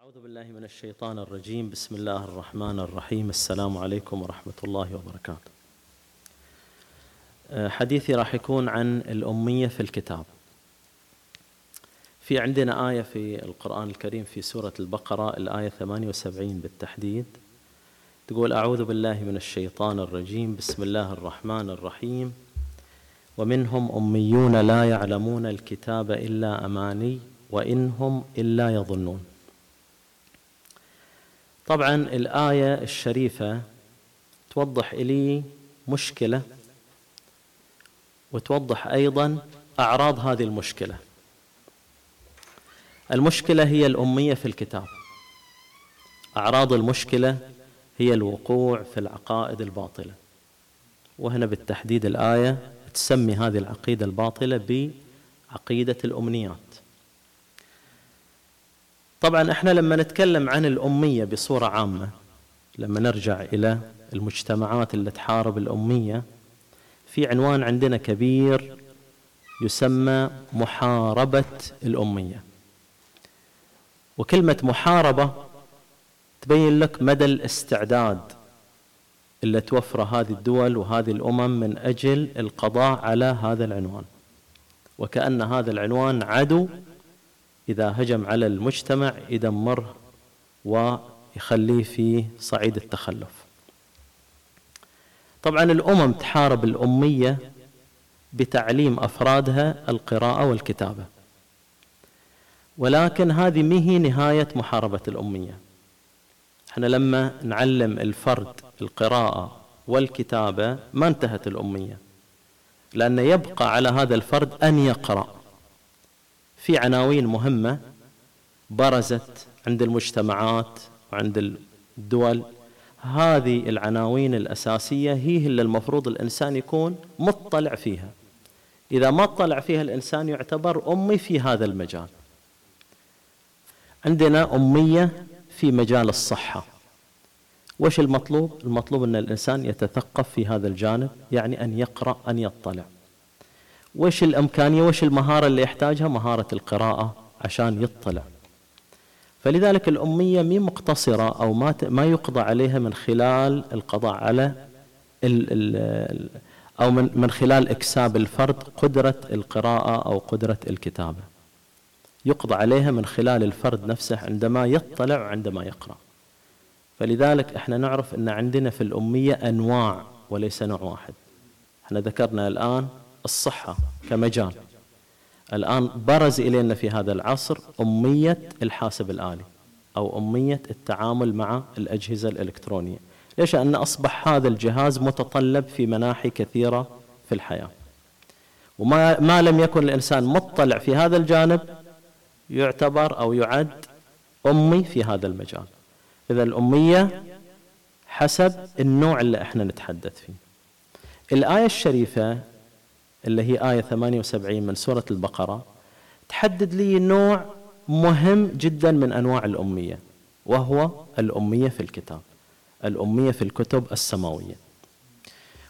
أعوذ بالله من الشيطان الرجيم. بسم الله الرحمن الرحيم. السلام عليكم ورحمة الله وبركاته. أه، حديثي راح يكون عن الأمية في الكتاب. في عندنا آية في القرآن الكريم في سورة البقرة الآية 78 بالتحديد. تقول أعوذ بالله من الشيطان الرجيم. بسم الله الرحمن الرحيم. ومنهم أميون لا يعلمون الكتاب إلا أماني وإنهم إلا يظنون. طبعا الآية الشريفة توضح لي مشكلة وتوضح أيضا أعراض هذه المشكلة. المشكلة هي الأمية في الكتاب. أعراض المشكلة هي الوقوع في العقائد الباطلة. وهنا بالتحديد الآية تسمي هذه العقيدة الباطلة بعقيدة الأمنيات. طبعا إحنا لما نتكلم عن الأمية بصورة عامة لما نرجع إلى المجتمعات اللي تحارب الأمية في عنوان عندنا كبير يسمى محاربة الأمية. وكلمة محاربة تبين لك مدى الاستعداد اللي توفره هذه الدول وهذه الأمم من أجل القضاء على هذا العنوان. وكأن هذا العنوان عدو إذا هجم على المجتمع يدمره ويخليه في صعيد التخلف. طبعا الأمم تحارب الأمية بتعليم أفرادها القراءة والكتابة. ولكن هذه مهي نهاية محاربة الأمية. إحنا لما نعلم الفرد القراءة والكتابة ما انتهت الأمية. لأن يبقى على هذا الفرد أن يقرأ. في عناوين مهمة برزت عند المجتمعات وعند الدول. هذه العناوين الأساسية هي اللي المفروض الإنسان يكون مطلع فيها. إذا ما اطلع فيها الإنسان يعتبر أمي في هذا المجال. عندنا أمية في مجال الصحة. وش المطلوب؟ المطلوب أن الإنسان يتثقف في هذا الجانب يعني أن يقرأ أن يطلع. وش الإمكانية وش المهارة اللي يحتاجها؟ مهارة القراءة عشان يطلع. فلذلك الأمية مي مقتصرة أو ما ما يقضى عليها من خلال القضاء على ال ال أو من من خلال إكساب الفرد قدرة القراءة أو قدرة الكتابة. يقضى عليها من خلال الفرد نفسه عندما يطلع وعندما يقرأ. فلذلك إحنا نعرف إن عندنا في الأمية أنواع وليس نوع واحد. إحنا ذكرنا الآن الصحة كمجال. الآن برز إلينا في هذا العصر أمية الحاسب الآلي أو أمية التعامل مع الأجهزة الإلكترونية. ليش؟ لأن أصبح هذا الجهاز متطلب في مناحي كثيرة في الحياة. وما ما لم يكن الإنسان مطلع في هذا الجانب يعتبر أو يعد أمي في هذا المجال. إذا الأمية حسب النوع اللي إحنا نتحدث فيه. الآية الشريفة اللي هي آية 78 من سورة البقرة تحدد لي نوع مهم جدا من أنواع الأمية وهو الأمية في الكتاب الأمية في الكتب السماوية.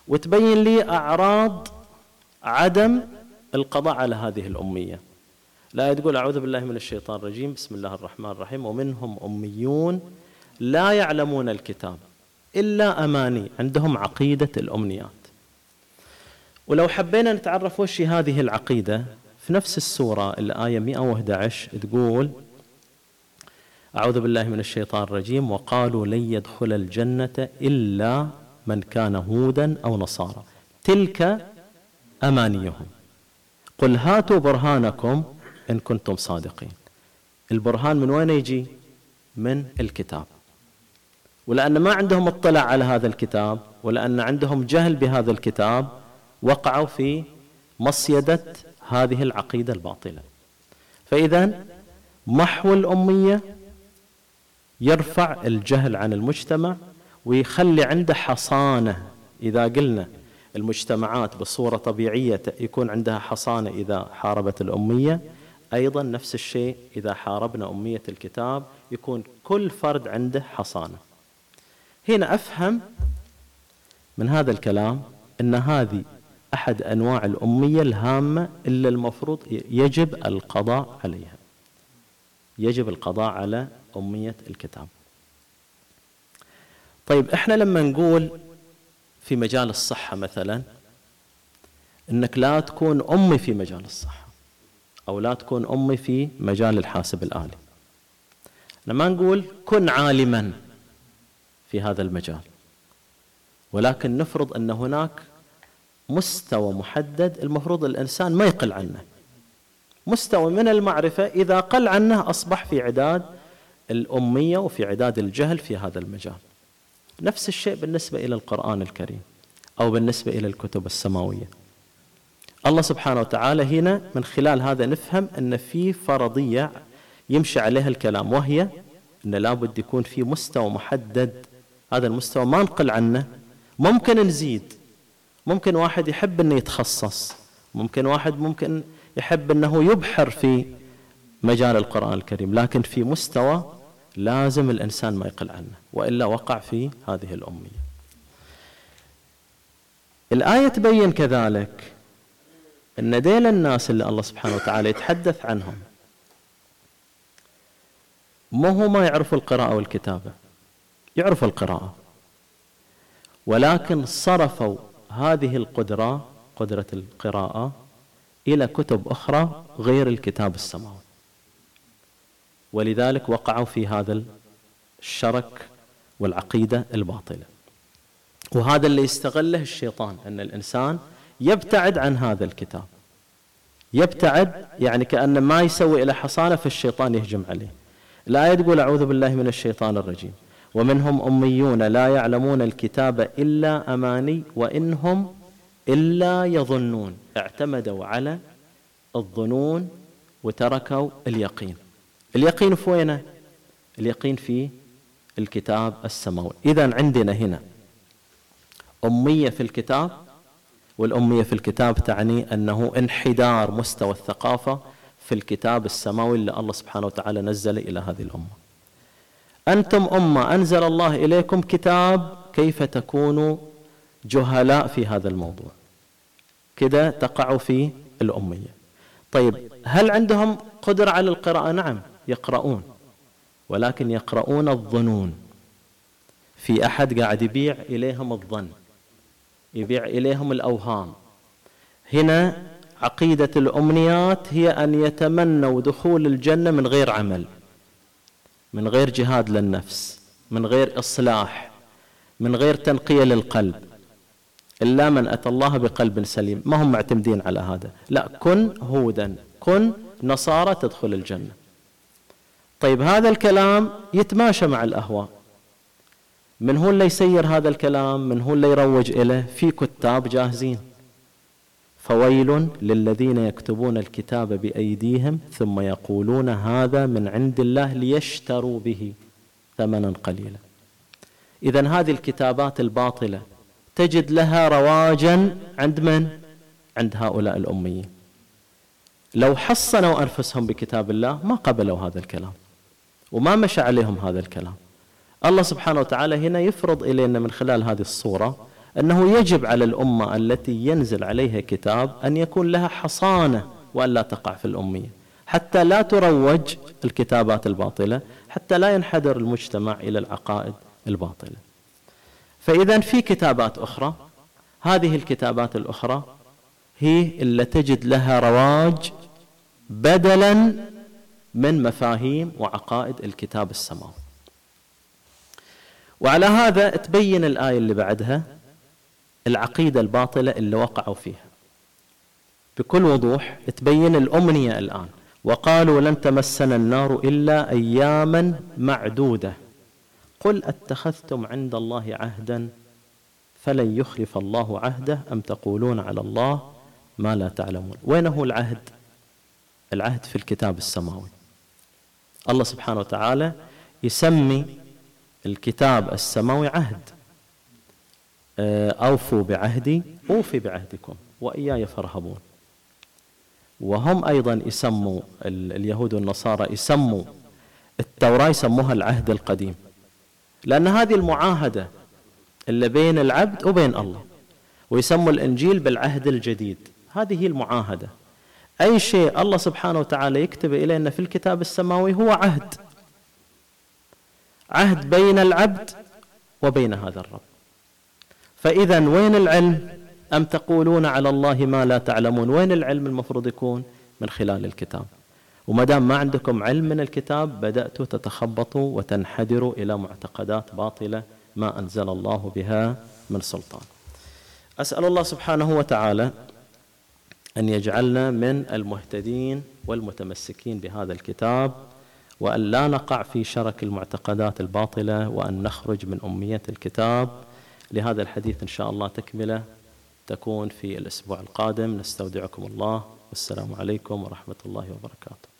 وتبين لي أعراض عدم القضاء على هذه الأمية. لا تقول أعوذ بالله من الشيطان الرجيم بسم الله الرحمن الرحيم ومنهم أميون لا يعلمون الكتاب إلا أماني عندهم عقيدة الأمنيات. ولو حبينا نتعرف وش هذه العقيدة في نفس السورة الآية 111 تقول أعوذ بالله من الشيطان الرجيم وقالوا لن يدخل الجنة إلا من كان هودا أو نصارى. تلك أمانيهم. قل هاتوا برهانكم إن كنتم صادقين. البرهان من وين يجي؟ من الكتاب. ولأن ما عندهم اطلاع على هذا الكتاب ولأن عندهم جهل بهذا الكتاب وقعوا في مصيدة هذه العقيدة الباطلة. فإذا محو الأمية يرفع الجهل عن المجتمع ويخلي عنده حصانة. إذا قلنا المجتمعات بصورة طبيعية يكون عندها حصانة إذا حاربت الأمية أيضا نفس الشيء إذا حاربنا أمية الكتاب يكون كل فرد عنده حصانة. هنا أفهم من هذا الكلام أن هذه أحد أنواع الأمية الهامة اللي المفروض يجب القضاء عليها. يجب القضاء على أمية الكتاب. طيب إحنا لما نقول في مجال الصحة مثلا إنك لا تكون أمي في مجال الصحة أو لا تكون أمي في مجال الحاسب الآلي. لما نقول كن عالما في هذا المجال ولكن نفرض أن هناك مستوى محدد المفروض الإنسان ما يقل عنه. مستوى من المعرفة إذا قل عنه أصبح في عداد الأمية وفي عداد الجهل في هذا المجال. نفس الشيء بالنسبة إلى القرآن الكريم أو بالنسبة إلى الكتب السماوية. الله سبحانه وتعالى هنا من خلال هذا نفهم أن في فرضية يمشي عليها الكلام وهي أن لابد يكون في مستوى محدد. هذا المستوى ما نقل عنه ممكن نزيد. ممكن واحد يحب إنه يتخصص ممكن واحد ممكن يحب إنه يبحر في مجال القرآن الكريم لكن في مستوى لازم الإنسان ما يقل عنه وإلا وقع في هذه الأمية. الآية تبين كذلك إن ديل الناس اللي الله سبحانه وتعالى يتحدث عنهم ما هو ما يعرفوا القراءة والكتابة؟ يعرفوا القراءة. ولكن صرفوا هذه القدرة قدرة القراءة إلى كتب أخرى غير الكتاب السماوي. ولذلك وقعوا في هذا الشرك والعقيدة الباطلة. وهذا اللي يستغله الشيطان أن الإنسان يبتعد عن هذا الكتاب. يبتعد يعني كأن ما يسوي إلى حصانة فالشيطان يهجم عليه. الآية تقول أعوذ بالله من الشيطان الرجيم. ومنهم أميون لا يعلمون الكتاب إلا أماني وإنهم إلا يظنون. اعتمدوا على الظنون وتركوا اليقين. اليقين في وينه اليقين في الكتاب السماوي. إذا عندنا هنا أمية في الكتاب والأمية في الكتاب تعني أنه انحدار مستوى الثقافة في الكتاب السماوي اللي الله سبحانه وتعالى نزل إلى هذه الأمة. أنتم أمة أنزل الله إليكم كتاب كيف تكونوا جهلاء في هذا الموضوع. كده تقع في الأمية. طيب هل عندهم قدرة على القراءة؟ نعم يقرؤون ولكن يقرؤون الظنون. في أحد قاعد يبيع إليهم الظن يبيع إليهم الأوهام. هنا عقيدة الأمنيات هي أن يتمنوا دخول الجنة من غير عمل. من غير جهاد للنفس من غير إصلاح من غير تنقية للقلب. إلا من أتى الله بقلب سليم. ما هم معتمدين على هذا. لا كن هودا. كن نصارى تدخل الجنة. طيب هذا الكلام يتماشى مع الأهواء. من هو اللي يسير هذا الكلام؟ من هو اللي يروج إليه؟ في كتاب جاهزين. فويل للذين يكتبون الكتاب بأيديهم ثم يقولون هذا من عند الله ليشتروا به ثمنا قليلا. اذا هذه الكتابات الباطلة تجد لها رواجا عند من؟ عند هؤلاء الأميين. لو حصنوا أنفسهم بكتاب الله ما قبلوا هذا الكلام وما مشى عليهم هذا الكلام. الله سبحانه وتعالى هنا يفرض إلينا من خلال هذه الصورة أنه يجب على الأمة التي ينزل عليها كتاب أن يكون لها حصانة والا تقع في الأمية. حتى لا تروج الكتابات الباطلة حتى لا ينحدر المجتمع إلى العقائد الباطلة. فاذا في كتابات أخرى هذه الكتابات الأخرى هي اللي تجد لها رواج بدلا من مفاهيم وعقائد الكتاب السماوي. وعلى هذا تبين الآية اللي بعدها العقيدة الباطلة اللي وقعوا فيها. بكل وضوح تبين الأمنية الآن. وقالوا لن تمسنا النار إلا أياما معدودة. قل أتخذتم عند الله عهدا فلن يخلف الله عهده أم تقولون على الله ما لا تعلمون. وين هو العهد؟ العهد في الكتاب السماوي. الله سبحانه وتعالى يسمي الكتاب السماوي عهد. أوفوا بعهدي أوفي بعهدكم وإياي فارهبون. وهم أيضا يسموا اليهود والنصارى يسموا التوراة يسموها العهد القديم. لأن هذه المعاهدة اللي بين العبد وبين الله ويسموا الإنجيل بالعهد الجديد. هذه هي المعاهدة. أي شيء الله سبحانه وتعالى يكتب إلينا في الكتاب السماوي هو عهد. عهد بين العبد وبين هذا الرب. فإذا وين العلم؟ أم تقولون على الله ما لا تعلمون؟ وين العلم المفروض يكون؟ من خلال الكتاب. وما دام ما عندكم علم من الكتاب بدأتوا تتخبطوا وتنحدروا إلى معتقدات باطلة ما أنزل الله بها من سلطان. أسأل الله سبحانه وتعالى أن يجعلنا من المهتدين والمتمسكين بهذا الكتاب وأن لا نقع في شرك المعتقدات الباطلة وأن نخرج من أمية الكتاب لهذا الحديث إن شاء الله تكملة تكون في الأسبوع القادم. نستودعكم الله. والسلام عليكم ورحمة الله وبركاته.